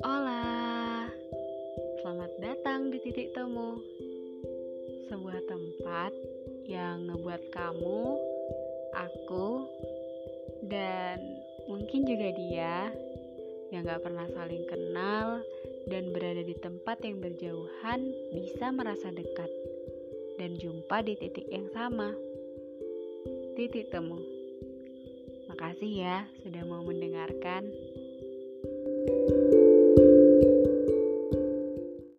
Hola, selamat datang di titik temu. Sebuah tempat yang ngebuat kamu, aku, dan mungkin juga dia Yang gak pernah saling kenal dan berada di tempat yang berjauhan bisa merasa dekat Dan jumpa di titik yang sama. Titik temu. Makasih ya sudah mau mendengarkan.